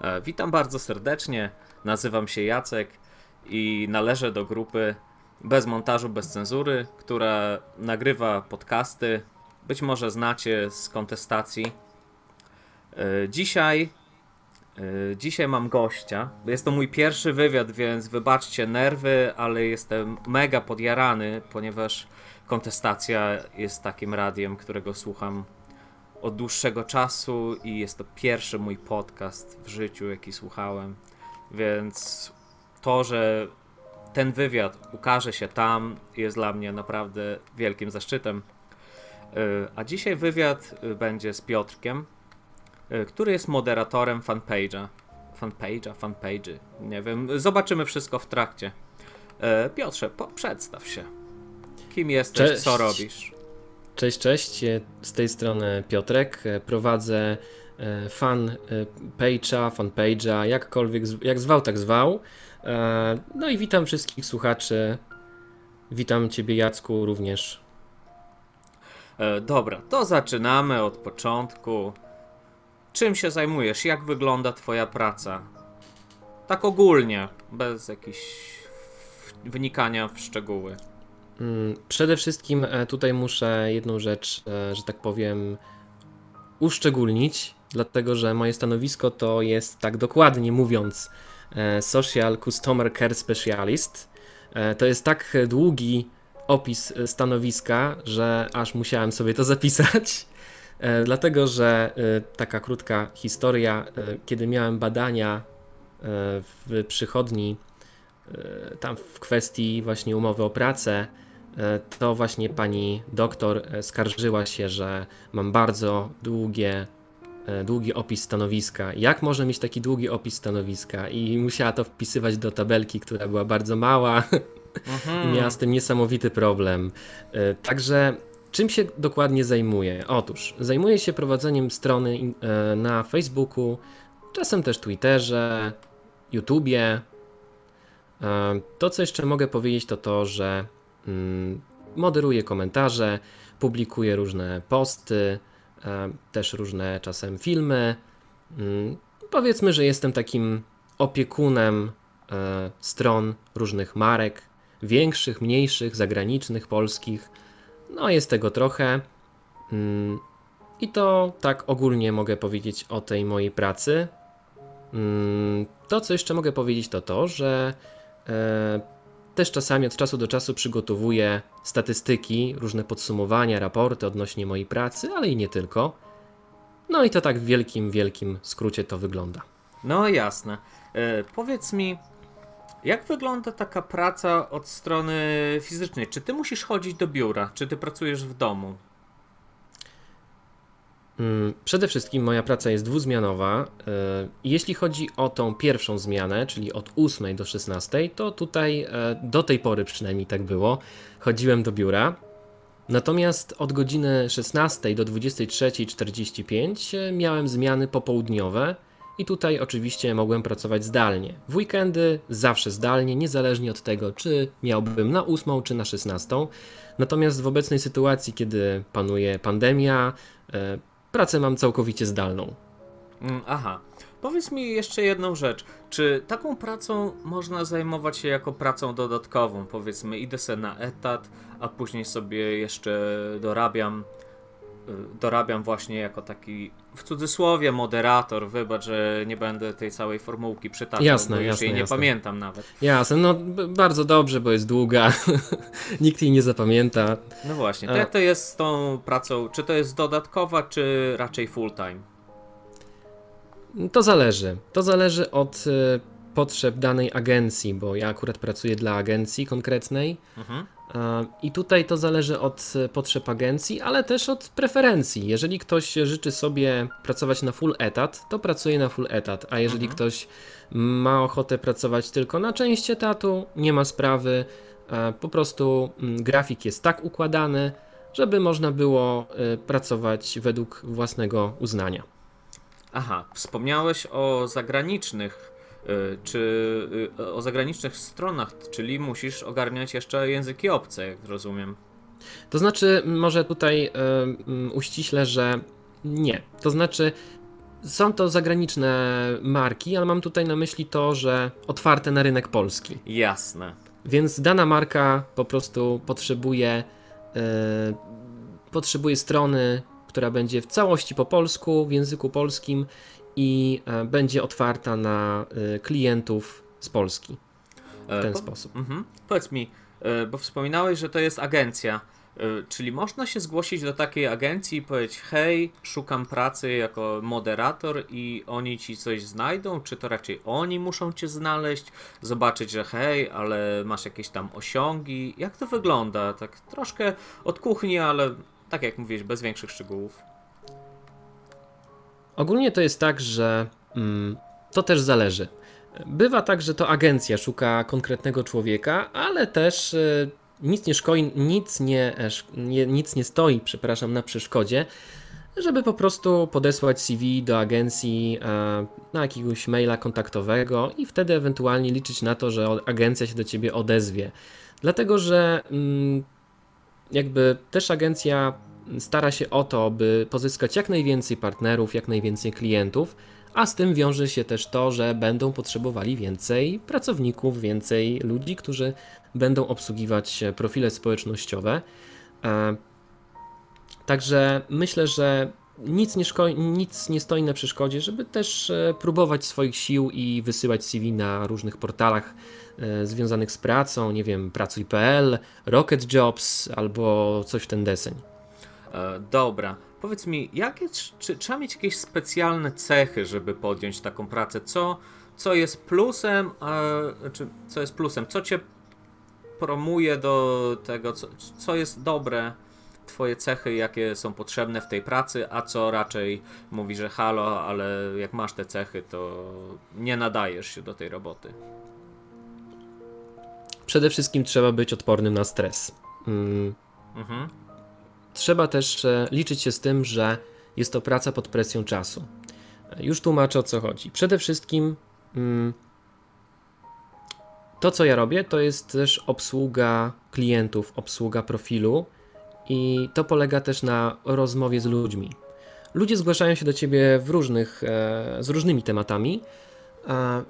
E, witam bardzo serdecznie. Nazywam się Jacek i należę do grupy Bez montażu, bez cenzury, która nagrywa podcasty. Być może znacie z kontestacji. E, dzisiaj, e, dzisiaj mam gościa. Jest to mój pierwszy wywiad, więc wybaczcie nerwy, ale jestem mega podjarany, ponieważ kontestacja jest takim radiem, którego słucham od dłuższego czasu i jest to pierwszy mój podcast w życiu, jaki słuchałem. Więc to, że ten wywiad ukaże się tam, jest dla mnie naprawdę wielkim zaszczytem. E, a dzisiaj wywiad e, będzie z Piotrkiem, e, który jest moderatorem fanpage'a. Fanpage'a, fanpage'y, nie wiem. Zobaczymy wszystko w trakcie. Piotrze, po, przedstaw się. Kim jesteś, Cześć. co robisz? Cześć, cześć. Z tej strony Piotrek. Prowadzę e, fan e, page'a, fanpage'a, jakkolwiek, jak zwał, tak zwał. E, no i witam wszystkich słuchaczy. Witam Ciebie, Jacku, również. Dobra, to zaczynamy od początku. Czym się zajmujesz? Jak wygląda Twoja praca? Tak ogólnie, bez jakichś wnikania w szczegóły. Mm, przede wszystkim e, tutaj muszę jedną rzecz, e, że tak powiem, uszczególnić, dlatego że moje stanowisko to jest, tak dokładnie mówiąc, e, Social Customer Care Specialist. To jest tak długi opis stanowiska, że aż musiałem sobie to zapisać. Dlatego, że taka krótka historia, kiedy miałem badania w przychodni, tam w kwestii właśnie umowy o pracę, to właśnie pani doktor e, skarżyła się, że mam bardzo długie, e, długi opis stanowiska. Jak może mieć taki długi opis stanowiska? I musiała to wpisywać do tabelki, która była bardzo mała. Mhm. I miała z tym niesamowity problem. Także czym się dokładnie zajmuję? Otóż zajmuję się prowadzeniem strony na Facebooku, czasem też Twitterze, YouTubie. To, co jeszcze mogę powiedzieć, to to, że Mm, moderuję komentarze, publikuję różne posty, e, też różne czasem filmy. Mm, powiedzmy, że jestem takim opiekunem e, stron różnych marek, większych, mniejszych, zagranicznych, polskich. No, jest tego trochę. Mm, I to tak ogólnie mogę powiedzieć o tej mojej pracy. To, co jeszcze mogę powiedzieć, to to, że e, też czasami od czasu do czasu przygotowuję statystyki, różne podsumowania, raporty odnośnie mojej pracy, ale i nie tylko. No i to tak w wielkim, wielkim skrócie to wygląda. No jasne. E, powiedz mi, jak wygląda taka praca od strony fizycznej? Czy ty musisz chodzić do biura? Czy ty pracujesz w domu? Mm, przede wszystkim moja praca jest dwuzmianowa. E, jeśli chodzi o tą pierwszą zmianę, czyli od 8 do 16, to tutaj e, do tej pory przynajmniej tak było, chodziłem do biura. Natomiast od godziny 16 do 23.45 e, miałem zmiany popołudniowe i tutaj oczywiście mogłem pracować zdalnie. W weekendy zawsze zdalnie, niezależnie od tego, czy miałbym na 8 czy na 16. Natomiast w obecnej sytuacji, kiedy panuje pandemia, pracę mam całkowicie zdalną. Mm, aha. Powiedz mi jeszcze jedną rzecz. Czy taką pracą można zajmować się jako pracą dodatkową? Powiedzmy, idę sobie na etat, a później sobie jeszcze dorabiam dorabiam właśnie jako taki w cudzysłowie moderator. Wybacz, że nie będę tej całej formułki przytaczał, jasne, bo już jasne, jej nie jasne. pamiętam nawet. Jasne, no bardzo dobrze, bo jest długa. Nikt jej nie zapamięta. No właśnie, to jak to jest z tą pracą? Czy to jest dodatkowa, czy raczej full time? To zależy. To zależy od y, potrzeb danej agencji, bo ja akurat pracuję dla agencji konkretnej. Mhm. I tutaj to zależy od e, potrzeb agencji, ale też od preferencji. Jeżeli ktoś życzy sobie pracować na full etat, to pracuje na full etat, a jeżeli mhm. ktoś ma ochotę pracować tylko na część etatu, nie ma sprawy. E, po prostu mm, grafik jest tak układany, żeby można było e, pracować według własnego uznania. Aha, wspomniałeś o zagranicznych czy y, o zagranicznych stronach, czyli musisz ogarniać jeszcze języki obce, jak rozumiem. To znaczy, może tutaj y, uściślę, że nie. To znaczy, są to zagraniczne marki, ale mam tutaj na myśli to, że otwarte na rynek polski. Jasne. Więc dana marka po prostu potrzebuje, yy, potrzebuje strony, która będzie w całości po polsku, w języku polskim i yy, będzie otwarta na yy, klientów z Polski w ten po, sposób. Mhm. Powiedz mi, bo wspominałeś, że to jest agencja. Czyli można się zgłosić do takiej agencji i powiedzieć: Hej, szukam pracy jako moderator, i oni ci coś znajdą? Czy to raczej oni muszą cię znaleźć, zobaczyć, że hej, ale masz jakieś tam osiągi? Jak to wygląda? Tak troszkę od kuchni, ale tak jak mówisz, bez większych szczegółów. Ogólnie to jest tak, że mm, to też zależy. Bywa tak, że to agencja szuka konkretnego człowieka, ale też. Yy, nic nie, szkoi, nic nie, nie, nic nie stoi, przepraszam, na przeszkodzie, żeby po prostu podesłać CV do agencji e, na jakiegoś maila kontaktowego i wtedy ewentualnie liczyć na to, że agencja się do ciebie odezwie. Dlatego, że mm, jakby też agencja stara się o to, by pozyskać jak najwięcej partnerów, jak najwięcej klientów, a z tym wiąże się też to, że będą potrzebowali więcej pracowników, więcej ludzi, którzy będą obsługiwać profile społecznościowe. E, także myślę, że nic nie, szko- nic nie stoi na przeszkodzie, żeby też e, próbować swoich sił i wysyłać CV na różnych portalach e, związanych z pracą, nie wiem, pracuj.pl, Rocket Jobs albo coś w ten deseń. Dobra. Powiedz mi, jakie, czy trzeba mieć jakieś specjalne cechy, żeby podjąć taką pracę? Co, co jest plusem, a, czy co jest plusem? Co cię promuje do tego, co, co jest dobre, twoje cechy, jakie są potrzebne w tej pracy, a co raczej mówi, że halo, ale jak masz te cechy, to nie nadajesz się do tej roboty. Przede wszystkim trzeba być odpornym na stres. Mm. Mhm. Trzeba też e, liczyć się z tym, że jest to praca pod presją czasu. Już tłumaczę o co chodzi. Przede wszystkim mm, to, co ja robię, to jest też obsługa klientów, obsługa profilu i to polega też na rozmowie z ludźmi. Ludzie zgłaszają się do ciebie w różnych, e, z różnymi tematami,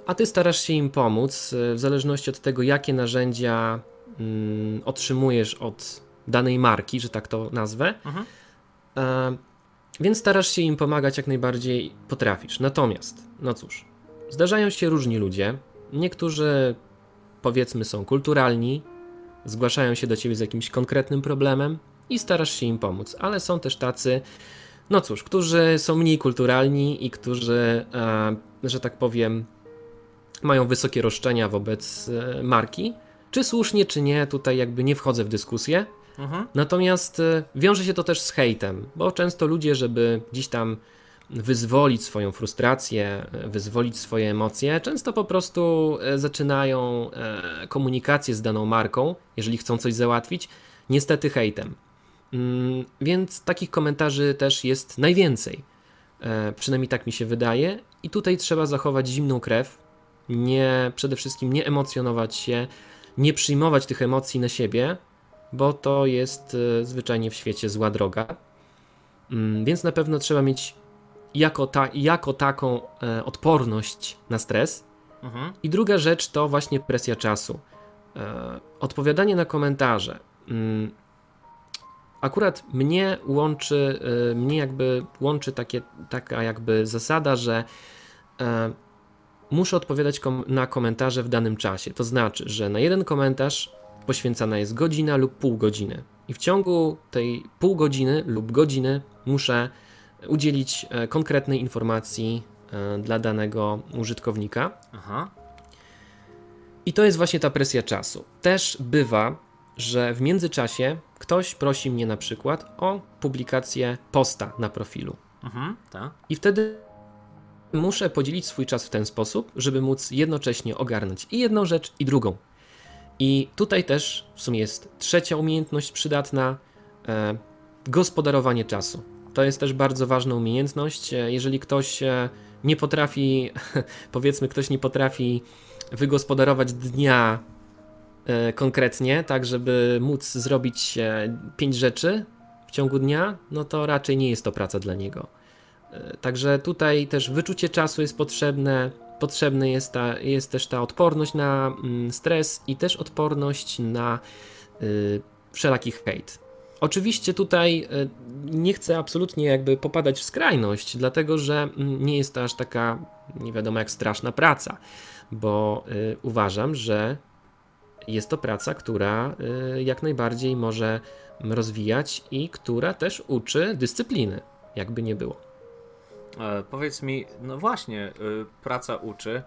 a ty starasz się im pomóc e, w zależności od tego, jakie narzędzia mm, otrzymujesz od danej marki, że tak to nazwę. Mhm. E, więc starasz się im pomagać jak najbardziej potrafisz. Natomiast, no cóż, zdarzają się różni ludzie. Niektórzy powiedzmy są kulturalni, zgłaszają się do ciebie z jakimś konkretnym problemem i starasz się im pomóc, ale są też tacy, no cóż, którzy są mniej kulturalni i którzy, e, że tak powiem, mają wysokie roszczenia wobec e, marki. Czy słusznie, czy nie, tutaj jakby nie wchodzę w dyskusję. Natomiast e, wiąże się to też z hejtem, bo często ludzie, żeby gdzieś tam wyzwolić swoją frustrację, wyzwolić swoje emocje, często po prostu e, zaczynają e, komunikację z daną marką, jeżeli chcą coś załatwić, niestety hejtem. Mm, więc takich komentarzy też jest najwięcej. E, przynajmniej tak mi się wydaje. I tutaj trzeba zachować zimną krew, nie, przede wszystkim nie emocjonować się, nie przyjmować tych emocji na siebie, bo to jest zwyczajnie w świecie zła droga. Mm, więc na pewno trzeba mieć jako, ta, jako taką e, odporność na stres. Mhm. I druga rzecz to właśnie presja czasu. E, odpowiadanie na komentarze. Mm, akurat mnie łączy, e, mnie jakby łączy takie, taka jakby zasada, że e, muszę odpowiadać kom na komentarze w danym czasie. To znaczy, że na jeden komentarz poświęcana jest godzina lub pół godziny. I w ciągu tej pół godziny lub godziny muszę udzielić e, konkretnej informacji e, dla danego użytkownika. Aha. I to jest właśnie ta presja czasu. Też bywa, że w międzyczasie ktoś prosi mnie na przykład o publikację posta na profilu. Mhm, tak. I wtedy muszę podzielić swój czas w ten sposób, żeby móc jednocześnie ogarnąć i jedną rzecz, i drugą. I tutaj też w sumie jest trzecia umiejętność przydatna e, gospodarowanie czasu. To jest też bardzo ważna umiejętność. E, jeżeli ktoś e, nie potrafi, powiedzmy, ktoś nie potrafi wygospodarować dnia e, konkretnie, tak żeby móc zrobić pięć rzeczy w ciągu dnia, no to raczej nie jest to praca dla niego. E, Także tutaj też wyczucie czasu jest potrzebne. Potrzebna jest, ta, jest też ta odporność na mm, stres i też odporność na y, wszelaki hejt. Oczywiście tutaj y, nie chcę absolutnie jakby popadać w skrajność, dlatego że mm, nie jest to aż taka nie wiadomo jak straszna praca, bo y, uważam, że jest to praca, która y, jak najbardziej może rozwijać i która też uczy dyscypliny, jakby nie było. E, powiedz mi, no właśnie, y, praca uczy.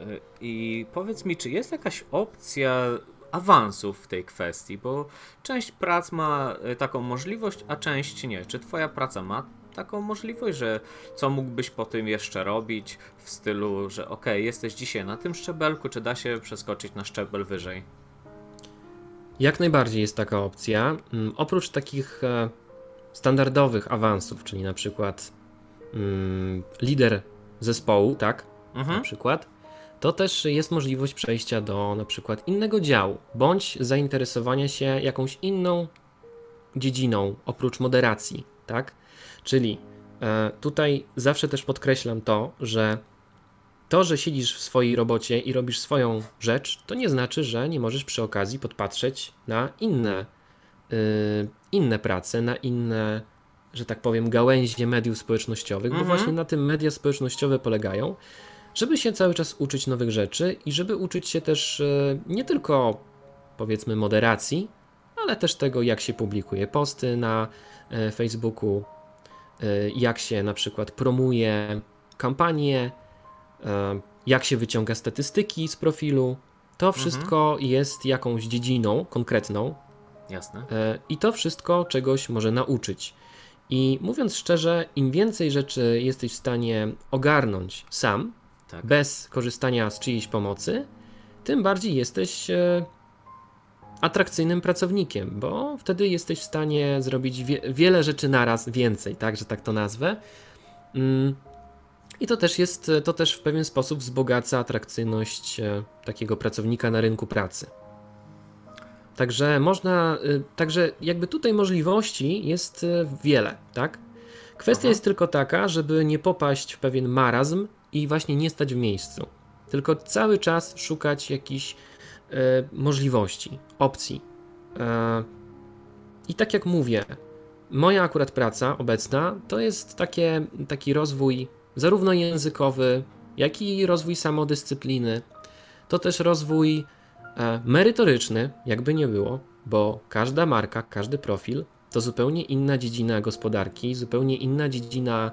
y, I powiedz mi, czy jest jakaś opcja awansów w tej kwestii? Bo część prac ma taką możliwość, a część nie. Czy Twoja praca ma taką możliwość, że co mógłbyś po tym jeszcze robić w stylu, że ok, jesteś dzisiaj na tym szczebelku, czy da się przeskoczyć na szczebel wyżej? Jak najbardziej jest taka opcja. Mm, Oprócz takich e, standardowych awansów, czyli na przykład mm, lider zespołu, tak? Na Mhm. przykład, to też jest możliwość przejścia do na przykład innego działu, bądź zainteresowania się jakąś inną dziedziną oprócz moderacji, tak? Czyli e, tutaj zawsze też podkreślam to, że to, że siedzisz w swojej robocie i robisz swoją rzecz, to nie znaczy, że nie możesz przy okazji podpatrzeć na inne, y, inne prace, na inne, że tak powiem, gałęzie mediów społecznościowych, bo Mhm. właśnie na tym media społecznościowe polegają, żeby się cały czas uczyć nowych rzeczy i żeby uczyć się też y, nie tylko powiedzmy moderacji, ale też tego, jak się publikuje posty na e, Facebooku, e, jak się na przykład promuje kampanie, e, jak się wyciąga statystyki z profilu. To wszystko jest jakąś dziedziną konkretną Jasne. e, i to wszystko czegoś może nauczyć. I mówiąc szczerze, im więcej rzeczy jesteś w stanie ogarnąć sam, Tak. bez korzystania z czyjejś pomocy, tym bardziej jesteś e, atrakcyjnym pracownikiem, bo wtedy jesteś w stanie zrobić wie, wiele rzeczy naraz więcej, tak, że tak to nazwę. Mm, I to też jest, to też w pewien sposób wzbogaca atrakcyjność e, takiego pracownika na rynku pracy. Także można, y, także jakby tutaj możliwości jest y, wiele, tak? Kwestia Aha. jest tylko taka, żeby nie popaść w pewien marazm i właśnie nie stać w miejscu. Tylko cały czas szukać jakichś e, możliwości, opcji. E, I tak jak mówię, moja akurat praca obecna to jest takie, taki rozwój zarówno językowy, jak i rozwój samodyscypliny. To też rozwój merytoryczny, jakby nie było, bo każda marka, każdy profil to zupełnie inna dziedzina gospodarki, zupełnie inna dziedzina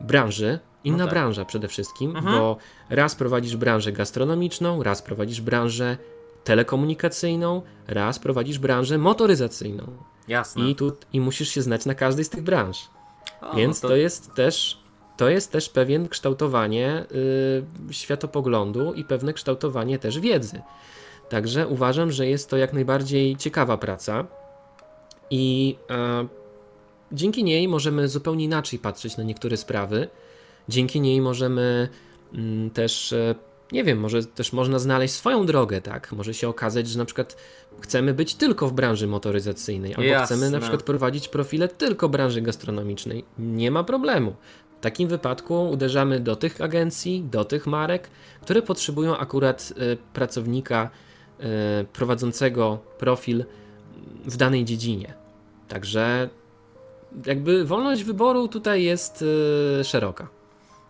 branży, inna No tak. branża przede wszystkim, Mhm. bo raz prowadzisz branżę gastronomiczną, raz prowadzisz branżę telekomunikacyjną, raz prowadzisz branżę motoryzacyjną. Jasne. I, tu, I musisz się znać na każdej z tych branż. O, Więc no to... jest też to jest też pewien kształtowanie y, światopoglądu i pewne kształtowanie też wiedzy. Także uważam, że jest to jak najbardziej ciekawa praca i e, dzięki niej możemy zupełnie inaczej patrzeć na niektóre sprawy. Dzięki niej możemy mm, też, e, nie wiem, może też można znaleźć swoją drogę, tak? Może się okazać, że na przykład chcemy być tylko w branży motoryzacyjnej, albo Jasne. chcemy na przykład prowadzić profile tylko branży gastronomicznej. Nie ma problemu. W takim wypadku uderzamy do tych agencji, do tych marek, które potrzebują akurat e, pracownika prowadzącego profil w danej dziedzinie. Także jakby wolność wyboru tutaj jest e, szeroka.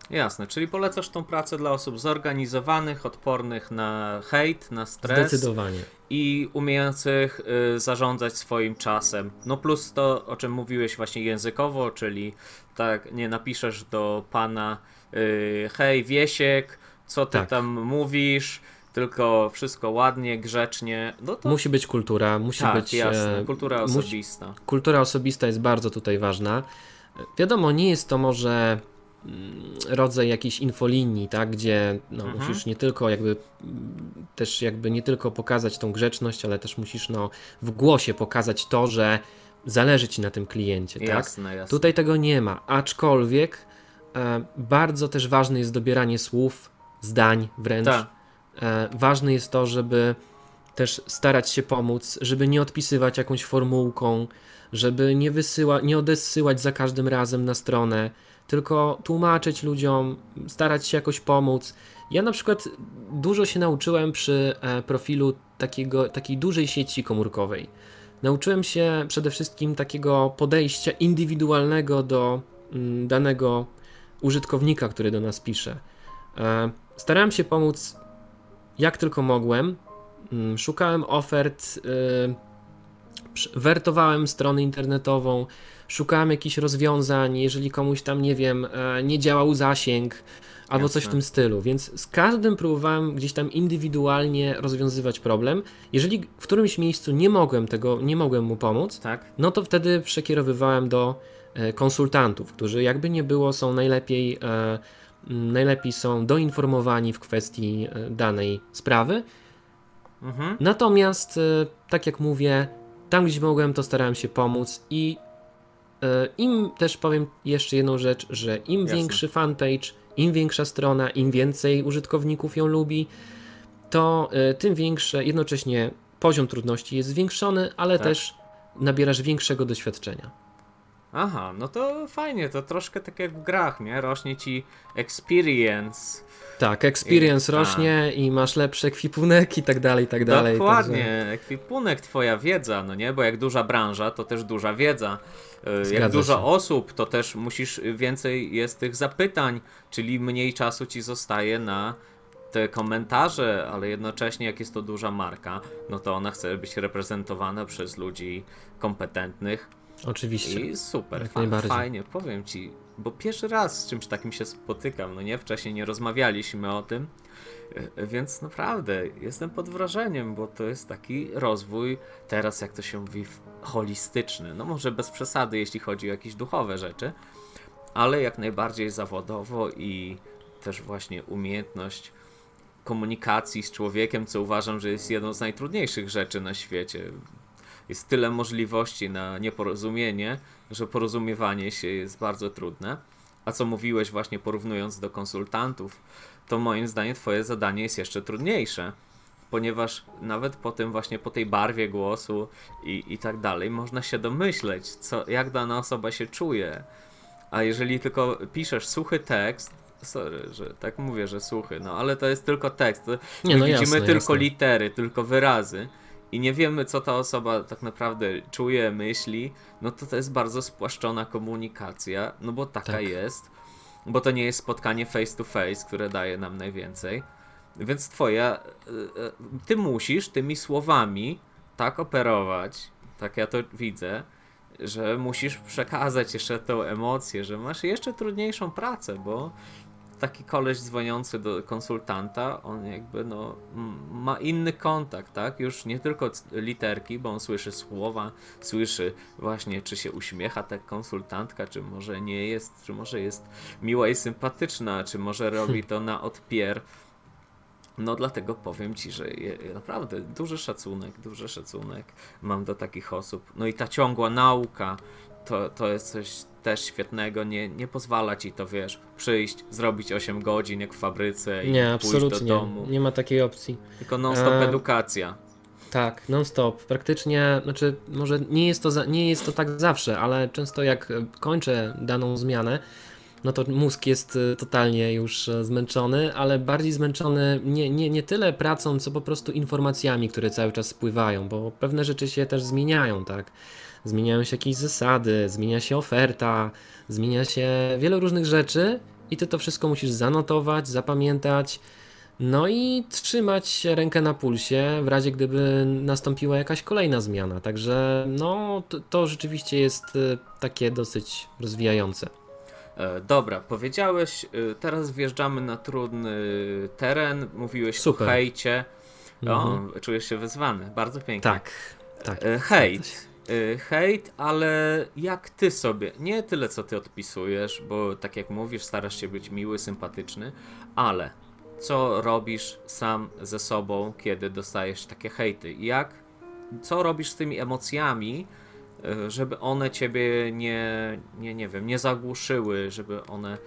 Jasne, czyli polecasz tą pracę dla osób zorganizowanych, odpornych na hejt, na stres Zdecydowanie. i umiejących y, zarządzać swoim czasem. No plus to, o czym mówiłeś właśnie językowo, czyli tak nie napiszesz do pana y, hej Wiesiek, co ty Tak. tam mówisz, tylko wszystko ładnie, grzecznie. No to Musi być kultura, musi tak, być. jasne, e, kultura musi- osobista. kultura osobista jest bardzo tutaj ważna. Wiadomo, nie jest to może mm, rodzaj jakiejś infolinii, tak, gdzie no, Mhm. musisz nie tylko jakby mm, też jakby nie tylko pokazać tą grzeczność, ale też musisz no, w głosie pokazać to, że zależy ci na tym kliencie, tak? Jasne, jasne. Tutaj tego nie ma, aczkolwiek e, bardzo też ważne jest dobieranie słów, zdań wręcz. Tak. E, ważne jest to, żeby też starać się pomóc, żeby nie odpisywać jakąś formułką, żeby nie wysyła, nie odsyłać za każdym razem na stronę, tylko tłumaczyć ludziom, starać się jakoś pomóc. Ja na przykład dużo się nauczyłem przy e, profilu takiego, takiej dużej sieci komórkowej. Nauczyłem się przede wszystkim takiego podejścia indywidualnego do mm, danego użytkownika, który do nas pisze. E, starałem się pomóc jak tylko mogłem. Mm, szukałem ofert, y, wertowałem stronę internetową, szukałem jakichś rozwiązań, jeżeli komuś tam, nie wiem, e, nie działał zasięg albo Jasne. coś w tym stylu. Więc z każdym próbowałem gdzieś tam indywidualnie rozwiązywać problem. Jeżeli w którymś miejscu nie mogłem tego, nie mogłem mu pomóc, tak. no to wtedy przekierowywałem do e, konsultantów, którzy jakby nie było są najlepiej e, najlepiej są doinformowani w kwestii danej sprawy. Mhm. Natomiast, tak jak mówię, tam gdzie mogłem, to starałem się pomóc i im też powiem jeszcze jedną rzecz, że im Jasne. większy fanpage, im większa strona, im więcej użytkowników ją lubi, to tym większe, jednocześnie poziom trudności jest zwiększony, ale tak. też nabierasz większego doświadczenia. Aha, no to fajnie, to troszkę tak jak w grach, nie? Rośnie ci experience. Tak, experience I, rośnie i masz lepszy ekwipunek i tak dalej, i tak dalej. Dokładnie, także... ekwipunek, twoja wiedza, no nie? Bo jak duża branża, to też duża wiedza. E, Zgadza jak dużo się. osób, to też musisz, więcej jest tych zapytań, czyli mniej czasu ci zostaje na te komentarze, ale jednocześnie jak jest to duża marka, no to ona chce być reprezentowana przez ludzi kompetentnych. Oczywiście. I super, fa fajnie, powiem ci, bo pierwszy raz z czymś takim się spotykam, no nie? Wcześniej nie rozmawialiśmy o tym, e, więc naprawdę jestem pod wrażeniem, bo to jest taki rozwój, teraz jak to się mówi, holistyczny. No może bez przesady, jeśli chodzi o jakieś duchowe rzeczy, ale jak najbardziej zawodowo i też właśnie umiejętność komunikacji z człowiekiem, co uważam, że jest jedną z najtrudniejszych rzeczy na świecie. Jest tyle możliwości na nieporozumienie, że porozumiewanie się jest bardzo trudne. A co mówiłeś właśnie porównując do konsultantów, to moim zdaniem twoje zadanie jest jeszcze trudniejsze ponieważ nawet po tym właśnie po tej barwie głosu i, i tak dalej można się domyśleć, co, jak dana osoba się czuje. A jeżeli tylko piszesz suchy tekst, sorry, że tak mówię, że suchy, no ale to jest tylko tekst. Nie, no widzimy jasne, tylko jasne. litery, tylko wyrazy i nie wiemy, co ta osoba tak naprawdę czuje, myśli, no to to jest bardzo spłaszczona komunikacja, no bo taka tak. jest. Bo to nie jest spotkanie face to face, które daje nam najwięcej. Więc twoja, e, e, ty musisz tymi słowami tak operować, tak ja to widzę, że musisz przekazać jeszcze tę emocję, że masz jeszcze trudniejszą pracę, bo taki koleś dzwoniący do konsultanta, on jakby no ma inny kontakt, tak? Już nie tylko literki, bo on słyszy słowa, słyszy właśnie czy się uśmiecha ta konsultantka, czy może nie jest, czy może jest miła i sympatyczna, czy może robi to na odpier no dlatego powiem Ci, że je, naprawdę duży szacunek, duży szacunek mam do takich osób. No i ta ciągła nauka to, to jest coś też świetnego, nie, nie pozwala Ci to, wiesz, przyjść, zrobić 8 godzin jak w fabryce i nie, pójść do domu. Nie ma takiej opcji. Tylko non-stop e... edukacja. Tak, non-stop. Praktycznie, znaczy, może nie jest, to za, nie jest to tak zawsze, ale często jak kończę daną zmianę, no to mózg jest y, totalnie już e, zmęczony, ale bardziej zmęczony nie, nie, nie tyle pracą, co po prostu informacjami, które cały czas spływają, bo pewne rzeczy się też zmieniają, tak? Zmieniają się jakieś zasady, zmienia się oferta, zmienia się wiele różnych rzeczy i ty to wszystko musisz zanotować, zapamiętać. No i trzymać rękę na pulsie w razie gdyby nastąpiła jakaś kolejna zmiana. Także no to, to rzeczywiście jest y, takie dosyć rozwijające. E, dobra, powiedziałeś, e, teraz wjeżdżamy na trudny teren, mówiłeś Super. o hejcie. O, mhm. czujesz się wyzwany, bardzo pięknie. Tak, tak. E, hejt. Hejt, ale jak ty sobie, nie tyle co ty odpisujesz, bo tak jak mówisz, starasz się być miły, sympatyczny, ale co robisz sam ze sobą, kiedy dostajesz takie hejty? Jak, co robisz z tymi emocjami, E, żeby one ciebie nie, nie, nie wiem, nie zagłuszyły, żeby one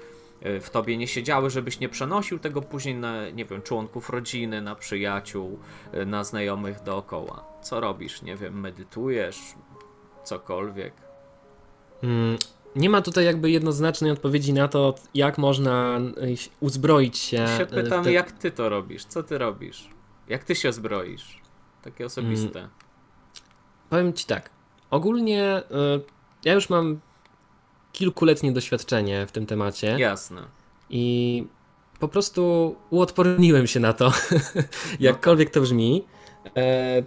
y, w tobie nie siedziały, żebyś nie przenosił tego później na, nie wiem, członków rodziny, na przyjaciół, y, na znajomych dookoła. Co robisz? Nie wiem, medytujesz, cokolwiek. Mm, nie ma tutaj jakby jednoznacznej odpowiedzi na to, jak można y, uzbroić się. Ja się w pytam, te- jak ty to robisz? Co ty robisz? Jak ty się zbroisz? Takie osobiste. Powiem ci tak. Ogólnie y, ja już mam kilkuletnie doświadczenie w tym temacie Jasne. i po prostu uodporniłem się na to, jakkolwiek to brzmi. E,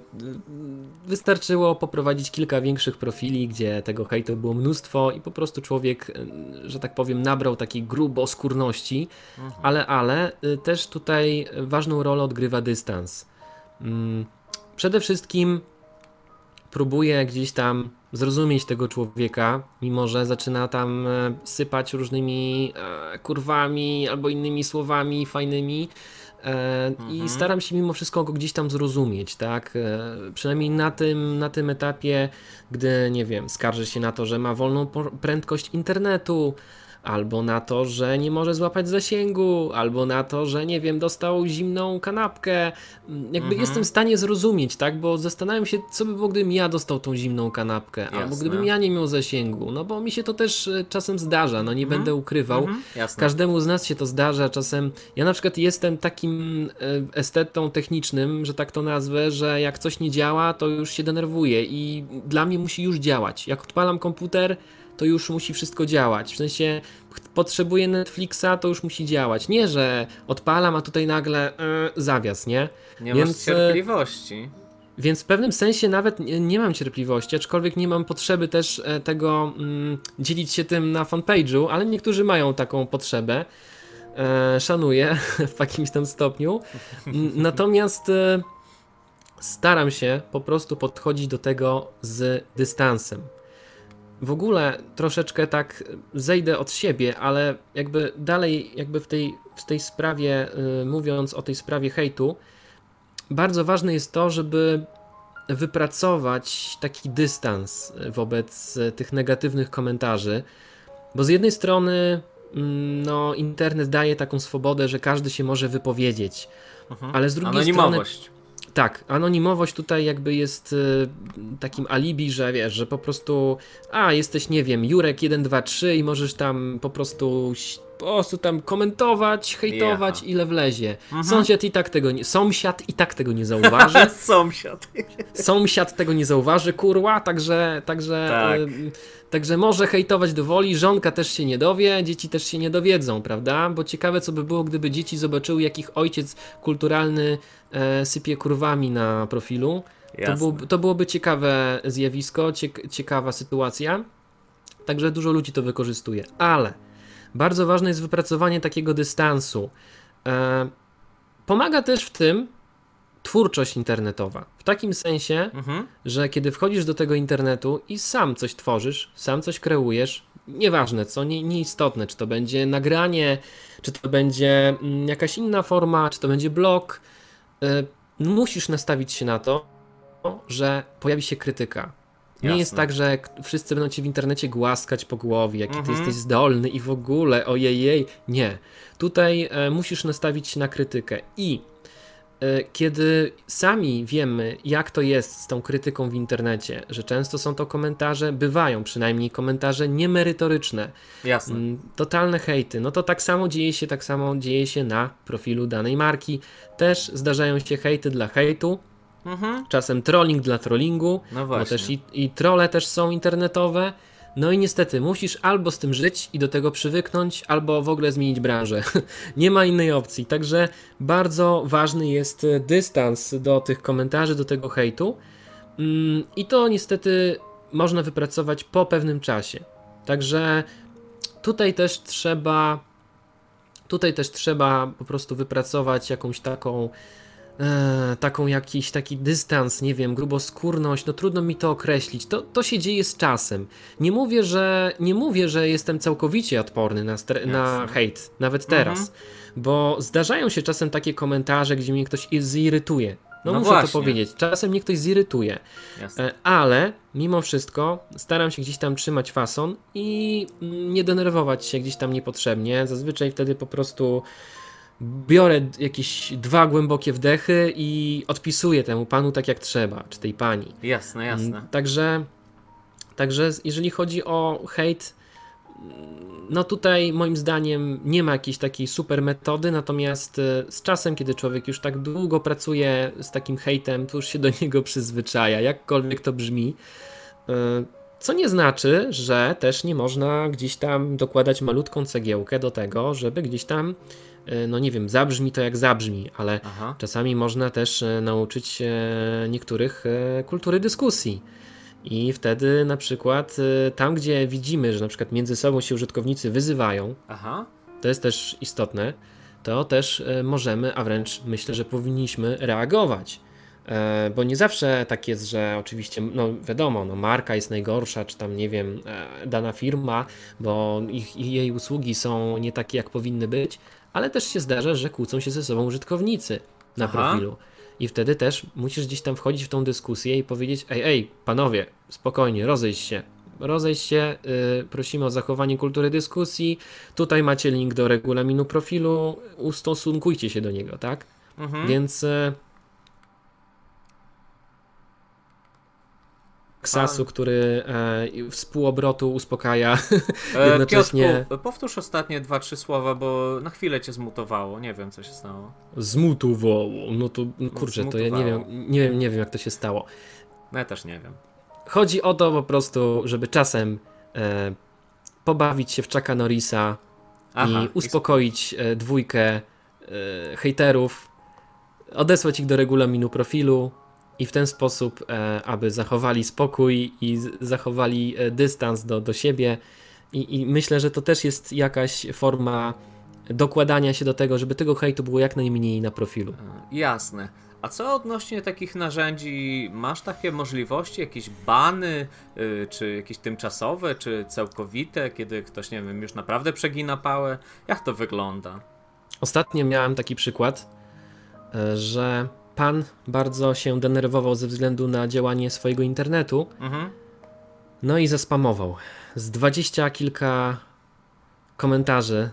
wystarczyło poprowadzić kilka większych profili, gdzie tego hejtu było mnóstwo i po prostu człowiek, e, że tak powiem, nabrał takiej gruboskórności, Mhm. ale, ale y, też tutaj ważną rolę odgrywa dystans. Mm, Przede wszystkim próbuję gdzieś tam zrozumieć tego człowieka, mimo że zaczyna tam e, sypać różnymi kurwami albo innymi słowami fajnymi. E, I Mhm. staram się mimo wszystko go gdzieś tam zrozumieć, tak? E, przynajmniej na tym, na tym etapie, gdy, nie wiem, skarży się na to, że ma wolną prędkość internetu, albo na to, że nie może złapać zasięgu, albo na to, że nie wiem, dostał zimną kanapkę. Mm, Jakby Mhm. jestem w stanie zrozumieć, tak? Bo zastanawiam się, co by było, gdybym ja dostał tą zimną kanapkę, albo Jasne. gdybym ja nie miał zasięgu. No bo mi się to też e, czasem zdarza, no nie Mhm. będę ukrywał. Mhm. Każdemu z nas się to zdarza czasem. Ja na przykład jestem takim e, estetą technicznym, że tak to nazwę, że jak coś nie działa, to już się denerwuję i dla mnie musi już działać. Jak odpalam komputer, to już musi wszystko działać. W sensie potrzebuję Netflixa, to już musi działać. Nie, że odpalam, a tutaj nagle e, zawias, nie? Nie Więc, masz e, cierpliwości. Więc w pewnym sensie nawet nie, mam cierpliwości, aczkolwiek nie mam potrzeby też e, tego mm, dzielić się tym na fanpage'u, ale niektórzy mają taką potrzebę. E, szanuję w jakimś tam stopniu. Natomiast e, staram się po prostu podchodzić do tego z dystansem. W ogóle troszeczkę tak zejdę od siebie, ale jakby dalej, jakby w tej, w tej sprawie, y, mówiąc o tej sprawie hejtu, bardzo ważne jest to, żeby wypracować taki dystans wobec e, tych negatywnych komentarzy, bo z jednej strony mm, no, internet daje taką swobodę, że każdy się może wypowiedzieć, Mhm. ale z drugiej strony. Tak, anonimowość tutaj jakby jest y, takim alibi, że wiesz, że po prostu a jesteś, nie wiem, Jurek 123 i możesz tam po prostu po prostu tam komentować, hejtować Jaha. ile wlezie. Mhm. Sąsiad i tak tego nie, sąsiad i tak tego nie zauważy. Sąsiad. Sąsiad tego nie zauważy, kurwa, także, także, Tak. y, także może hejtować do woli, żonka też się nie dowie, dzieci też się nie dowiedzą, prawda? Bo ciekawe, co by było, gdyby dzieci zobaczyły, jak ich ojciec kulturalny e, sypie kurwami na profilu. To, byłoby, to byłoby ciekawe zjawisko, ciek ciekawa sytuacja. Także dużo ludzi to wykorzystuje. Ale bardzo ważne jest wypracowanie takiego dystansu. E, pomaga też w tym twórczość internetowa. W takim sensie, Mhm. że kiedy wchodzisz do tego internetu i sam coś tworzysz, sam coś kreujesz, nieważne co, nie, nieistotne, czy to będzie nagranie, czy to będzie mm, jakaś inna forma, czy to będzie blog, y, musisz nastawić się na to, że pojawi się krytyka. Nie Jasne. jest tak, że wszyscy będą cię w internecie głaskać po głowie, jaki Mhm. ty jesteś zdolny i w ogóle, ojej, nie. Tutaj e, musisz nastawić się na krytykę i kiedy sami wiemy, jak to jest z tą krytyką w internecie, że często są to komentarze, bywają przynajmniej komentarze niemerytoryczne, Jasne. mm, totalne hejty, no to tak samo dzieje się, tak samo dzieje się na profilu danej marki. Też zdarzają się hejty dla hejtu, Mhm. czasem trolling dla trollingu, No bo właśnie. też i, i trole też są internetowe. No i niestety musisz albo z tym żyć i do tego przywyknąć, albo w ogóle zmienić branżę. Nie ma innej opcji. Także bardzo ważny jest e, dystans do tych komentarzy, do tego hejtu. Mm, I to niestety można wypracować po pewnym czasie. Także tutaj też trzeba tutaj też trzeba po prostu wypracować jakąś taką e, taką jakiś taki dystans, nie wiem, gruboskórność, no trudno mi to określić. To, to się dzieje z czasem. Nie mówię, że nie mówię, że jestem całkowicie odporny na, stre- na hejt, nawet teraz, bo zdarzają się czasem takie komentarze, gdzie mnie ktoś zirytuje. No, No muszę właśnie. to powiedzieć. Czasem mnie ktoś zirytuje, Jasne. e, ale mimo wszystko staram się gdzieś tam trzymać fason i mm, nie denerwować się gdzieś tam niepotrzebnie. Zazwyczaj wtedy po prostu biorę jakieś dwa głębokie wdechy i odpisuję temu panu tak jak trzeba, czy tej pani. Jasne, jasne. Mm, Także, także z- jeżeli chodzi o hejt, no tutaj moim zdaniem nie ma jakiejś takiej super metody, natomiast e, z czasem, kiedy człowiek już tak długo pracuje z takim hejtem, to już się do niego przyzwyczaja, jakkolwiek to brzmi. E, Co nie znaczy, że też nie można gdzieś tam dokładać malutką cegiełkę do tego, żeby gdzieś tam, no nie wiem, zabrzmi to jak zabrzmi, ale Aha. Czasami można też e, nauczyć się niektórych e, kultury dyskusji. I wtedy na przykład e, tam, gdzie widzimy, że na przykład między sobą się użytkownicy wyzywają, Aha. to jest też istotne, to też e, możemy, a wręcz myślę, że powinniśmy reagować. E, Bo nie zawsze tak jest, że oczywiście, no wiadomo, no marka jest najgorsza, czy tam nie wiem, e, dana firma, bo ich, jej usługi są nie takie, jak powinny być, ale też się zdarza, że kłócą się ze sobą użytkownicy na Aha. profilu. I wtedy też musisz gdzieś tam wchodzić w tą dyskusję i powiedzieć: Ej, ej, panowie, spokojnie, rozejść się. Rozejść się, y, prosimy o zachowanie kultury dyskusji. Tutaj macie link do regulaminu profilu, ustosunkujcie się do niego, tak? Mhm. Więc. Y, Ksasu, który e, współobrotu uspokaja. E, jednocześnie- Piotrku, powtórz ostatnie dwa, trzy słowa, bo na chwilę cię zmutowało. Nie wiem, co się stało. Zmutowało. No to no kurczę, to ja nie wiem, nie wiem, nie wiem jak to się stało. No ja też nie wiem. Chodzi o to po prostu, żeby czasem e, pobawić się w Chucka Norrisa Aha, i uspokoić e, dwójkę e, hejterów, odesłać ich do regulaminu profilu i w ten sposób, e, aby zachowali spokój i zachowali e, dystans do, do siebie. I, I myślę, że to też jest jakaś forma dokładania się do tego, żeby tego hejtu było jak najmniej na profilu. E, Jasne. A co odnośnie takich narzędzi? Masz takie możliwości, jakieś bany, y, czy jakieś tymczasowe, czy całkowite, kiedy ktoś, nie wiem, już naprawdę przegina pałę? Jak to wygląda? Ostatnio miałem taki przykład, że pan bardzo się denerwował ze względu na działanie swojego internetu, Mhm. no i zaspamował. Z dwadzieścia kilka komentarzy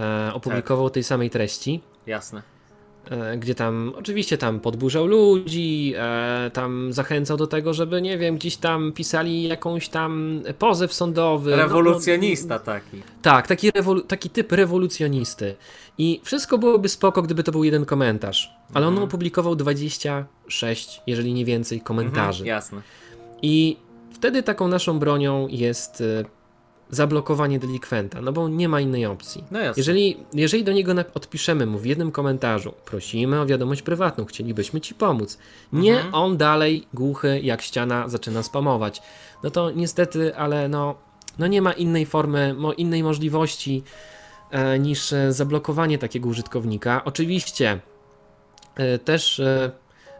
e, opublikował tej samej treści, Jasne. E, gdzie tam oczywiście tam podburzał ludzi, e, tam zachęcał do tego, żeby nie wiem, gdzieś tam pisali jakąś tam pozew sądowy. no, no, Rewolucjonista taki. tak, taki, rewolu- taki typ rewolucjonisty. I wszystko byłoby spoko, gdyby to był jeden komentarz. Ale on Mhm. opublikował 26, jeżeli nie więcej, komentarzy. Mhm, jasne. I wtedy taką naszą bronią jest y, zablokowanie delikwenta, no bo nie ma innej opcji. No jasne. Jeżeli, jeżeli do niego odpiszemy mu w jednym komentarzu, prosimy o wiadomość prywatną, chcielibyśmy ci pomóc, nie Mhm. on dalej głuchy jak ściana zaczyna spamować, no to niestety, ale no, no nie ma innej formy, innej możliwości e, niż e, zablokowanie takiego użytkownika. Oczywiście e, też e,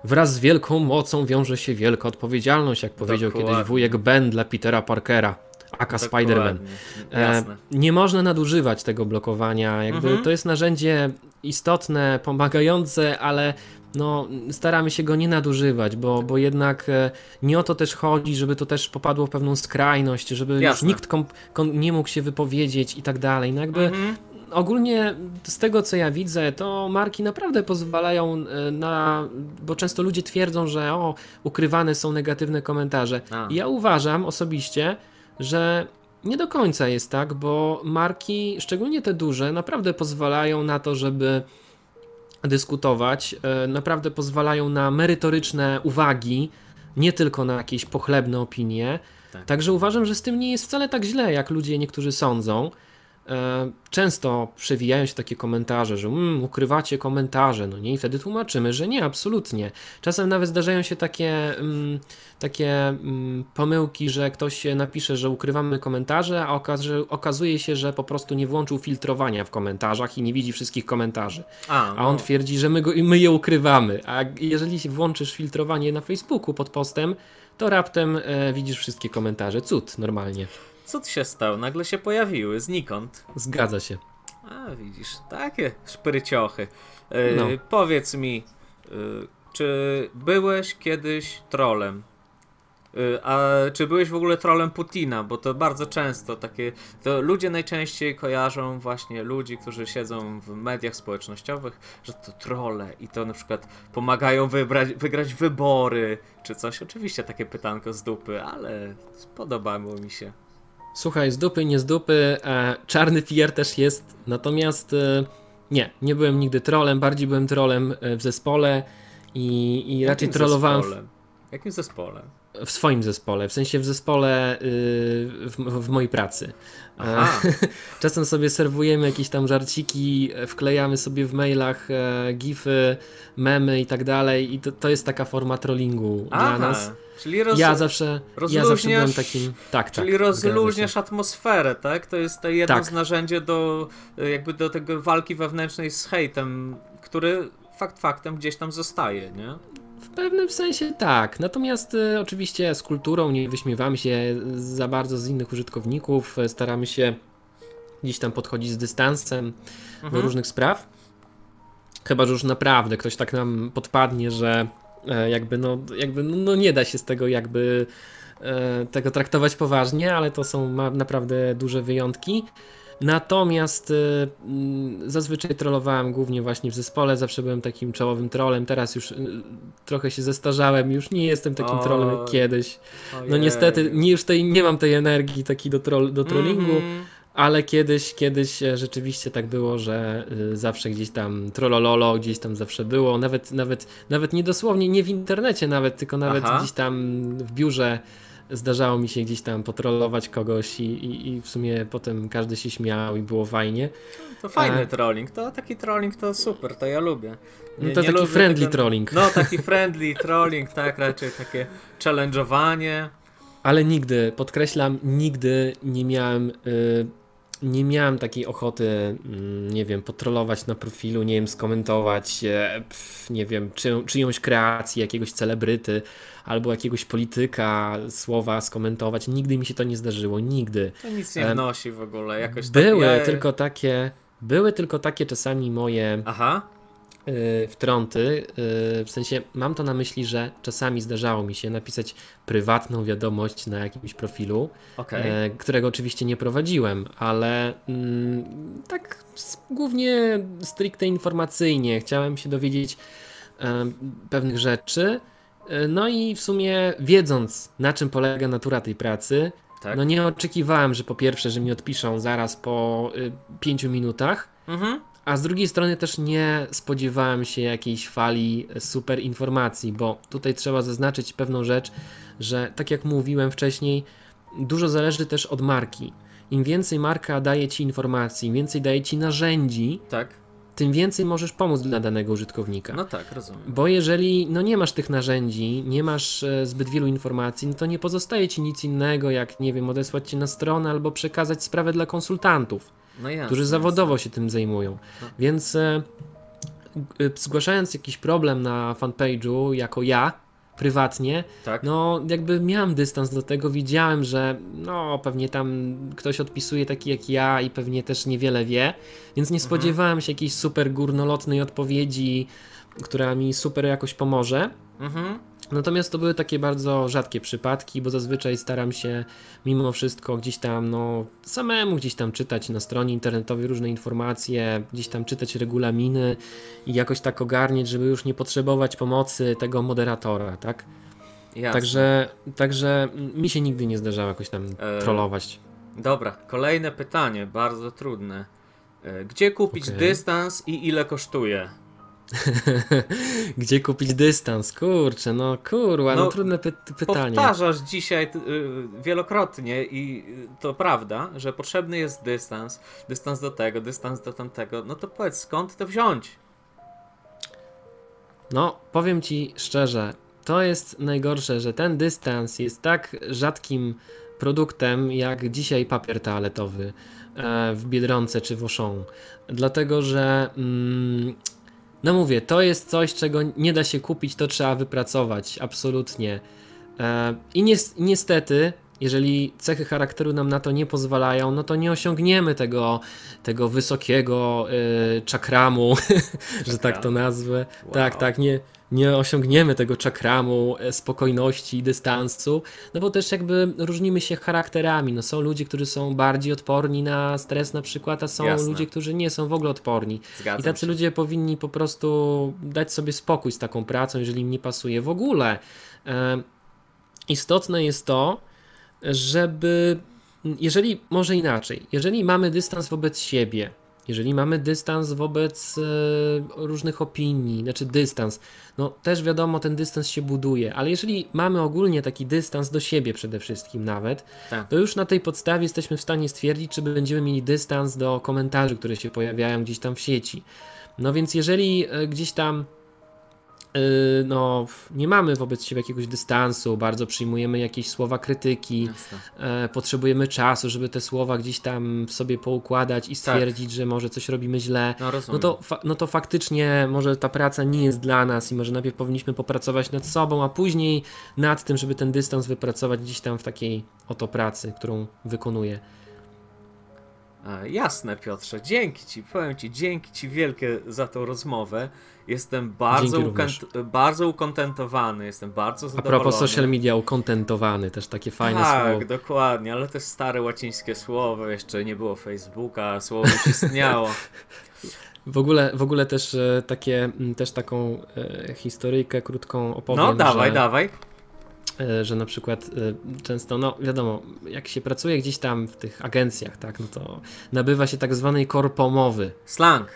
wraz z wielką mocą wiąże się wielka odpowiedzialność, jak powiedział Dokładnie. kiedyś wujek Ben dla Petera Parkera, aka Spider-Man. Dokładnie. E, nie można nadużywać tego blokowania. Jakby Mhm. to jest narzędzie istotne, pomagające, ale no, staramy się go nie nadużywać, bo, bo jednak e, nie o to też chodzi, żeby to też popadło w pewną skrajność, żeby już nikt kom, kom, nie mógł się wypowiedzieć i tak dalej. No jakby Mhm. ogólnie z tego co ja widzę, to marki naprawdę pozwalają e, na. Bo często ludzie twierdzą, że o, ukrywane są negatywne komentarze. A. Ja uważam osobiście, że nie do końca jest tak, bo marki, szczególnie te duże, naprawdę pozwalają na to, żeby dyskutować, e, naprawdę pozwalają na merytoryczne uwagi, nie tylko na jakieś pochlebne opinie. Tak. Także uważam, że z tym nie jest wcale tak źle, jak ludzie niektórzy sądzą. E, Często przewijają się takie komentarze, że mm, ukrywacie komentarze, no nie, i wtedy tłumaczymy, że nie, absolutnie. Czasem nawet zdarzają się takie, mm, takie mm, pomyłki, że ktoś napisze, że ukrywamy komentarze, a okaz okazuje się, że po prostu nie włączył filtrowania w komentarzach i nie widzi wszystkich komentarzy. A, A on no. twierdzi, że my, go, my je ukrywamy. A jeżeli się włączysz filtrowanie na Facebooku pod postem, to raptem e, widzisz wszystkie komentarze. Cud, normalnie. Co tu się stało? Nagle się pojawiły, znikąd. Zgadza się. A, widzisz, takie szpryciochy. E, No. Powiedz mi, e, czy byłeś kiedyś trolem? Y, A czy byłeś w ogóle trolem Putina? Bo to bardzo często takie. To ludzie najczęściej kojarzą właśnie ludzi, którzy siedzą w mediach społecznościowych, że to trolle i to na przykład pomagają wybrać, wygrać wybory czy coś. Oczywiście takie pytanko z dupy, ale spodobało mi się. Słuchaj, z dupy, nie z dupy, e, czarny PR też jest, natomiast e, nie, nie byłem nigdy trolem, bardziej byłem trolem e, w zespole i, i raczej Jakim trollowałem w, Zespołem? Jakim zespołem? w swoim zespole, w sensie w zespole y, w, w mojej pracy. Aha. E, Czasem sobie serwujemy jakieś tam żarciki, e, wklejamy sobie w mailach e, gify, memy i tak dalej i to, to jest taka forma trollingu dla Aha, nas. Czyli, roz... Ja zawsze, ja zawsze byłem takim, tak, tak. czyli rozluźniasz atmosferę, tak? To jest jedno Tak. z narzędzi do y, jakby do tego walki wewnętrznej z hejtem, który fakt faktem gdzieś tam zostaje, nie? W pewnym sensie tak. Natomiast e, oczywiście z kulturą nie wyśmiewamy się za bardzo z innych użytkowników. e, Staramy się gdzieś tam podchodzić z dystansem do Mhm. różnych spraw. Chyba, że już naprawdę ktoś tak nam podpadnie, że e, jakby no, jakby no, no nie da się z tego jakby e, tego traktować poważnie, ale to są naprawdę duże wyjątki. Natomiast e, mm, zazwyczaj trollowałem głównie właśnie w zespole, zawsze byłem takim czołowym trollem. Teraz już e, trochę się zestarzałem, już nie jestem takim O, trollem jak kiedyś. No Ojej. niestety nie, już tej, nie mam tej energii takiej do, troll, do trollingu. Mhm. Ale kiedyś, kiedyś e, rzeczywiście tak było, że y, zawsze gdzieś tam trollololo, gdzieś tam zawsze było, nawet, nawet, nawet nie dosłownie, nie w internecie nawet, tylko nawet Aha. gdzieś tam w biurze zdarzało mi się gdzieś tam potrollować kogoś i, i, i w sumie potem każdy się śmiał i było fajnie. To fajny E. trolling, to taki trolling to super, to ja lubię. No Nie- to nie taki friendly tego- trolling. No, taki friendly trolling, tak, raczej takie challenge'owanie. Ale nigdy, podkreślam, nigdy nie miałem, y, nie miałem takiej ochoty, mm, nie wiem, potrolować na profilu, nie wiem, skomentować, e, nie wiem, czy, czyjąś kreację, jakiegoś celebryty albo jakiegoś polityka, słowa skomentować. Nigdy mi się to nie zdarzyło, nigdy. To nic nie Em, wnosi w ogóle, jakoś tak Były ja... tylko takie, były tylko takie czasami moje Aha, wtrąty. y, W sensie mam to na myśli, że czasami zdarzało mi się napisać prywatną wiadomość na jakimś profilu, okej. e, którego oczywiście nie prowadziłem, ale mm, tak głównie stricte informacyjnie chciałem się dowiedzieć e, pewnych rzeczy. E, No i w sumie wiedząc na czym polega natura tej pracy, Tak. no nie oczekiwałem, że po pierwsze, że mi odpiszą zaraz po y, pięciu minutach, Mhm. A z drugiej strony też nie spodziewałem się jakiejś fali super informacji, bo tutaj trzeba zaznaczyć pewną rzecz, że tak jak mówiłem wcześniej, dużo zależy też od marki. Im więcej marka daje ci informacji, im więcej daje ci narzędzi, Tak, tym więcej możesz pomóc dla danego użytkownika. no tak, rozumiem. Bo jeżeli no nie masz tych narzędzi, nie masz e, zbyt wielu informacji, no to nie pozostaje ci nic innego, jak nie wiem, odesłać cię na stronę albo przekazać sprawę dla konsultantów No jasne, którzy zawodowo się tym zajmują. No. Więc e, e, zgłaszając jakiś problem na fanpage'u, jako ja, prywatnie, jasne. Tak, no jakby miałem dystans do tego, widziałem, że no pewnie tam ktoś odpisuje taki jak ja i pewnie też niewiele wie, więc nie spodziewałem się jakiejś super górnolotnej odpowiedzi, która mi super jakoś pomoże. mhm. Natomiast to były takie bardzo rzadkie przypadki, bo zazwyczaj staram się mimo wszystko gdzieś tam, no, samemu gdzieś tam czytać na stronie internetowej różne informacje, gdzieś tam czytać regulaminy i jakoś tak ogarnieć, żeby już nie potrzebować pomocy tego moderatora, tak? Jasne. Także, także mi się nigdy nie zdarzało jakoś tam E, trollować. Dobra, kolejne pytanie, bardzo trudne. E, Gdzie kupić Okej. dystans i ile kosztuje? Gdzie kupić dystans? Kurczę, no kurwa, no, No, trudne py pytanie. Powtarzasz dzisiaj y, wielokrotnie i to prawda, że potrzebny jest dystans, dystans do tego, dystans do tamtego. No to powiedz, skąd to wziąć? No, powiem ci szczerze, to jest najgorsze, że ten dystans jest tak rzadkim produktem jak dzisiaj papier toaletowy e, w Biedronce czy w Auchan. Dlatego, że mm, no mówię, to jest coś, czego nie da się kupić, to trzeba wypracować, absolutnie. E, I nies- niestety, jeżeli cechy charakteru nam na to nie pozwalają, no to nie osiągniemy tego, tego wysokiego y, czakramu, że tak to nazwę. Wow. Tak, tak, nie, nie osiągniemy tego czakramu e, spokojności i dystansu, no bo też jakby różnimy się charakterami. No są ludzie, którzy są bardziej odporni na stres na przykład, a są Jasne. ludzie, którzy nie są w ogóle odporni. Zgadzam I tacy się. ludzie powinni po prostu dać sobie spokój z taką pracą, jeżeli im nie pasuje w ogóle. E, istotne jest to, żeby, jeżeli, może inaczej, jeżeli mamy dystans wobec siebie, jeżeli mamy dystans wobec e, różnych opinii, znaczy dystans, no też wiadomo, ten dystans się buduje, ale jeżeli mamy ogólnie taki dystans do siebie przede wszystkim nawet, Tak. to już na tej podstawie jesteśmy w stanie stwierdzić, czy będziemy mieli dystans do komentarzy, które się pojawiają gdzieś tam w sieci. No więc jeżeli e, gdzieś tam no, nie mamy wobec siebie jakiegoś dystansu, bardzo przyjmujemy jakieś słowa krytyki, Jasne. e, potrzebujemy czasu, żeby te słowa gdzieś tam sobie poukładać i stwierdzić, że może coś robimy źle. No No to, no to faktycznie może ta praca nie jest dla nas i może najpierw powinniśmy popracować nad sobą, a później nad tym, żeby ten dystans wypracować gdzieś tam w takiej oto pracy, którą wykonuję. A, jasne, Piotrze, dzięki Ci, powiem Ci, dzięki Ci wielkie za tą rozmowę. Jestem bardzo, ukont- bardzo ukontentowany, jestem bardzo A zadowolony. propos social media, ukontentowany, też takie fajne tak, słowo. dokładnie, ale jest stare łacińskie słowo, jeszcze nie było Facebooka, słowo już istniało. W ogóle, w ogóle też e, takie, też taką e, historyjkę krótką opowiem, No, dawaj, że, dawaj. E, że na przykład e, często, no wiadomo, jak się pracuje gdzieś tam w tych agencjach, tak, no to nabywa się tak zwanej korpomowy, Slang.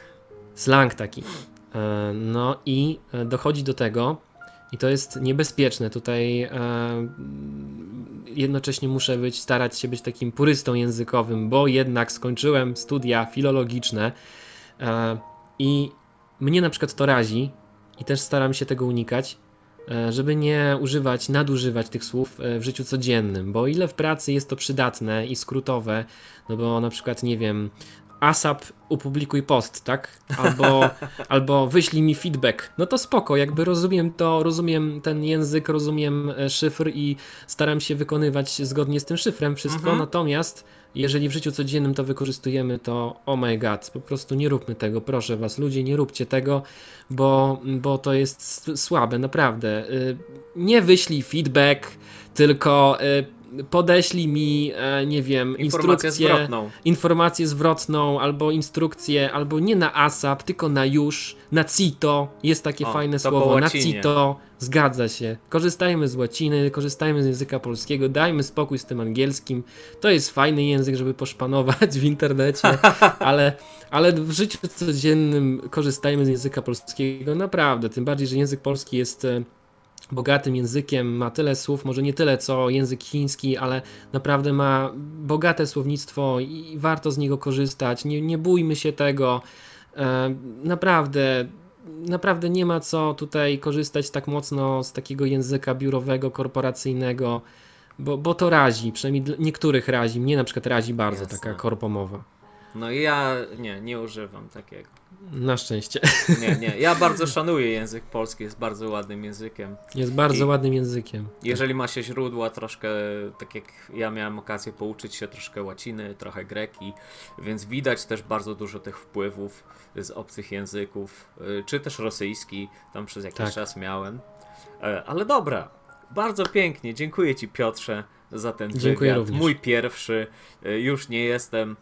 slang taki. E, No i dochodzi do tego, i to jest niebezpieczne. Tutaj e, jednocześnie muszę być, starać się być takim purystą językowym, bo jednak skończyłem studia filologiczne e, i mnie na przykład to razi i też staram się tego unikać, żeby nie używać, nadużywać tych słów e, w życiu codziennym, bo ile w pracy jest to przydatne i skrótowe, no bo na przykład, nie wiem, ASAP upublikuj post, tak? Albo, albo wyślij mi feedback. No to spoko, jakby rozumiem to, rozumiem ten język, rozumiem e, szyfr i staram się wykonywać zgodnie z tym szyfrem wszystko, Mhm. natomiast jeżeli w życiu codziennym to wykorzystujemy, to oh my god, po prostu nie róbmy tego, proszę was, ludzie, nie róbcie tego, bo, bo to jest słabe, naprawdę. Y, Nie wyślij feedback, tylko y, podeślij mi, e, nie wiem, instrukcję zwrotną. informację zwrotną, albo instrukcję, albo nie na ASAP, tylko na już, na CITO. Jest takie O, fajne słowo, na. CITO. Zgadza się. Korzystajmy z łaciny, korzystajmy z języka polskiego, dajmy spokój z tym angielskim. To jest fajny język, żeby poszpanować w internecie, ale, ale w życiu codziennym korzystajmy z języka polskiego. Naprawdę, tym bardziej, że język polski jest e, bogatym językiem, ma tyle słów, może nie tyle co język chiński, ale naprawdę ma bogate słownictwo i warto z niego korzystać. Nie, nie bójmy się tego. E, naprawdę, naprawdę nie ma co tutaj korzystać tak mocno z takiego języka biurowego, korporacyjnego, bo, bo to razi, przynajmniej niektórych razi. Mnie na przykład razi bardzo Jasne. taka korpomowa. No i ja nie, nie używam takiego. Na szczęście. Nie, nie. Ja bardzo szanuję język polski, jest bardzo ładnym językiem. Jest bardzo I- ładnym językiem. Jeżeli ma się źródła troszkę, tak jak ja miałem okazję pouczyć się troszkę łaciny, trochę greki, więc widać też bardzo dużo tych wpływów z obcych języków, y, czy też rosyjski, tam przez jakiś Tak. czas miałem. E, Ale dobra, bardzo pięknie, dziękuję Ci Piotrze za ten Dziękuję wywiad. również. Mój pierwszy, Y, już nie jestem...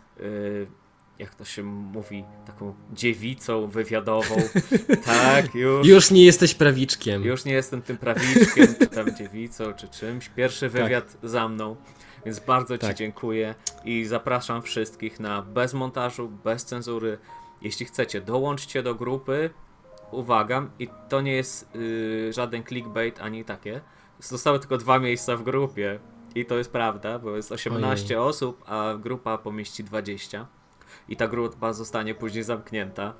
Jak to się mówi, taką dziewicą wywiadową. tak, już. Już nie jesteś prawiczkiem. Już nie jestem tym prawiczkiem, czy tam dziewicą, czy czymś. Pierwszy wywiad za mną, więc bardzo Ci Tak. dziękuję i zapraszam wszystkich na bez montażu, bez cenzury. Jeśli chcecie, dołączcie do grupy. Uwaga, i to nie jest y, żaden clickbait ani takie. Zostały tylko dwa miejsca w grupie. I to jest prawda, bo jest 18 osób, a grupa pomieści 20. I ta grupa zostanie później zamknięta.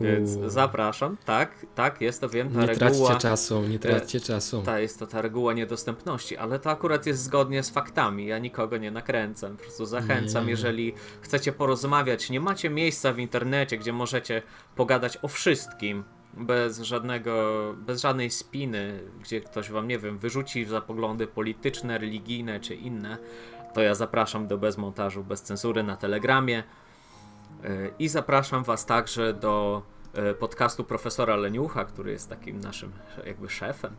Więc Uuu. zapraszam. Tak, tak, jest to wiem, ta Nie reguła. traćcie czasu, nie traćcie czasu. Ta jest to ta reguła niedostępności, ale to akurat jest zgodnie z faktami. Ja nikogo nie nakręcam. Po prostu zachęcam, Nie. jeżeli chcecie porozmawiać, nie macie miejsca w internecie, gdzie możecie pogadać o wszystkim. bez żadnego, bez żadnej spiny, gdzie ktoś wam, nie wiem, wyrzuci za poglądy polityczne, religijne czy inne, to ja zapraszam do bez montażu, bez cenzury na Telegramie E, i zapraszam was także do e, podcastu profesora Leniucha, który jest takim naszym jakby szefem.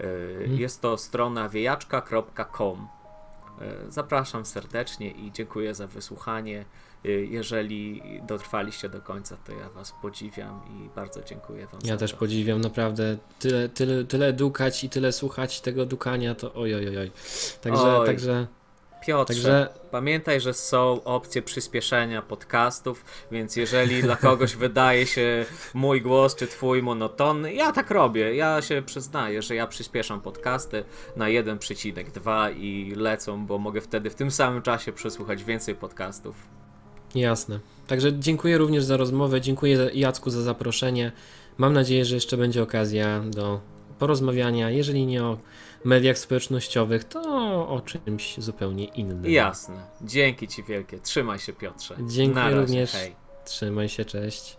E, Jest to strona wiejaczka.com. E, Zapraszam serdecznie i dziękuję za wysłuchanie. E, Jeżeli dotrwaliście do końca, to ja Was podziwiam i bardzo dziękuję Wam. Ja też to. podziwiam naprawdę tyle, tyle, tyle dukać i tyle słuchać tego dukania, to oj, oj, oj, oj. Także, Oj. także, Piotrze, także pamiętaj, że są opcje przyspieszenia podcastów, więc jeżeli dla kogoś wydaje się mój głos czy twój monotonny, ja tak robię. Ja się przyznaję, że ja przyspieszam podcasty na 1,2 i lecą, bo mogę wtedy w tym samym czasie przesłuchać więcej podcastów. jasne. Także dziękuję również za rozmowę, dziękuję Jacku za zaproszenie. Mam nadzieję, że jeszcze będzie okazja do porozmawiania, jeżeli nie o mediach społecznościowych, to o czymś zupełnie innym. Jasne. Dzięki Ci wielkie. Trzymaj się, Piotrze. Razie. również. Hej. Trzymaj się, cześć.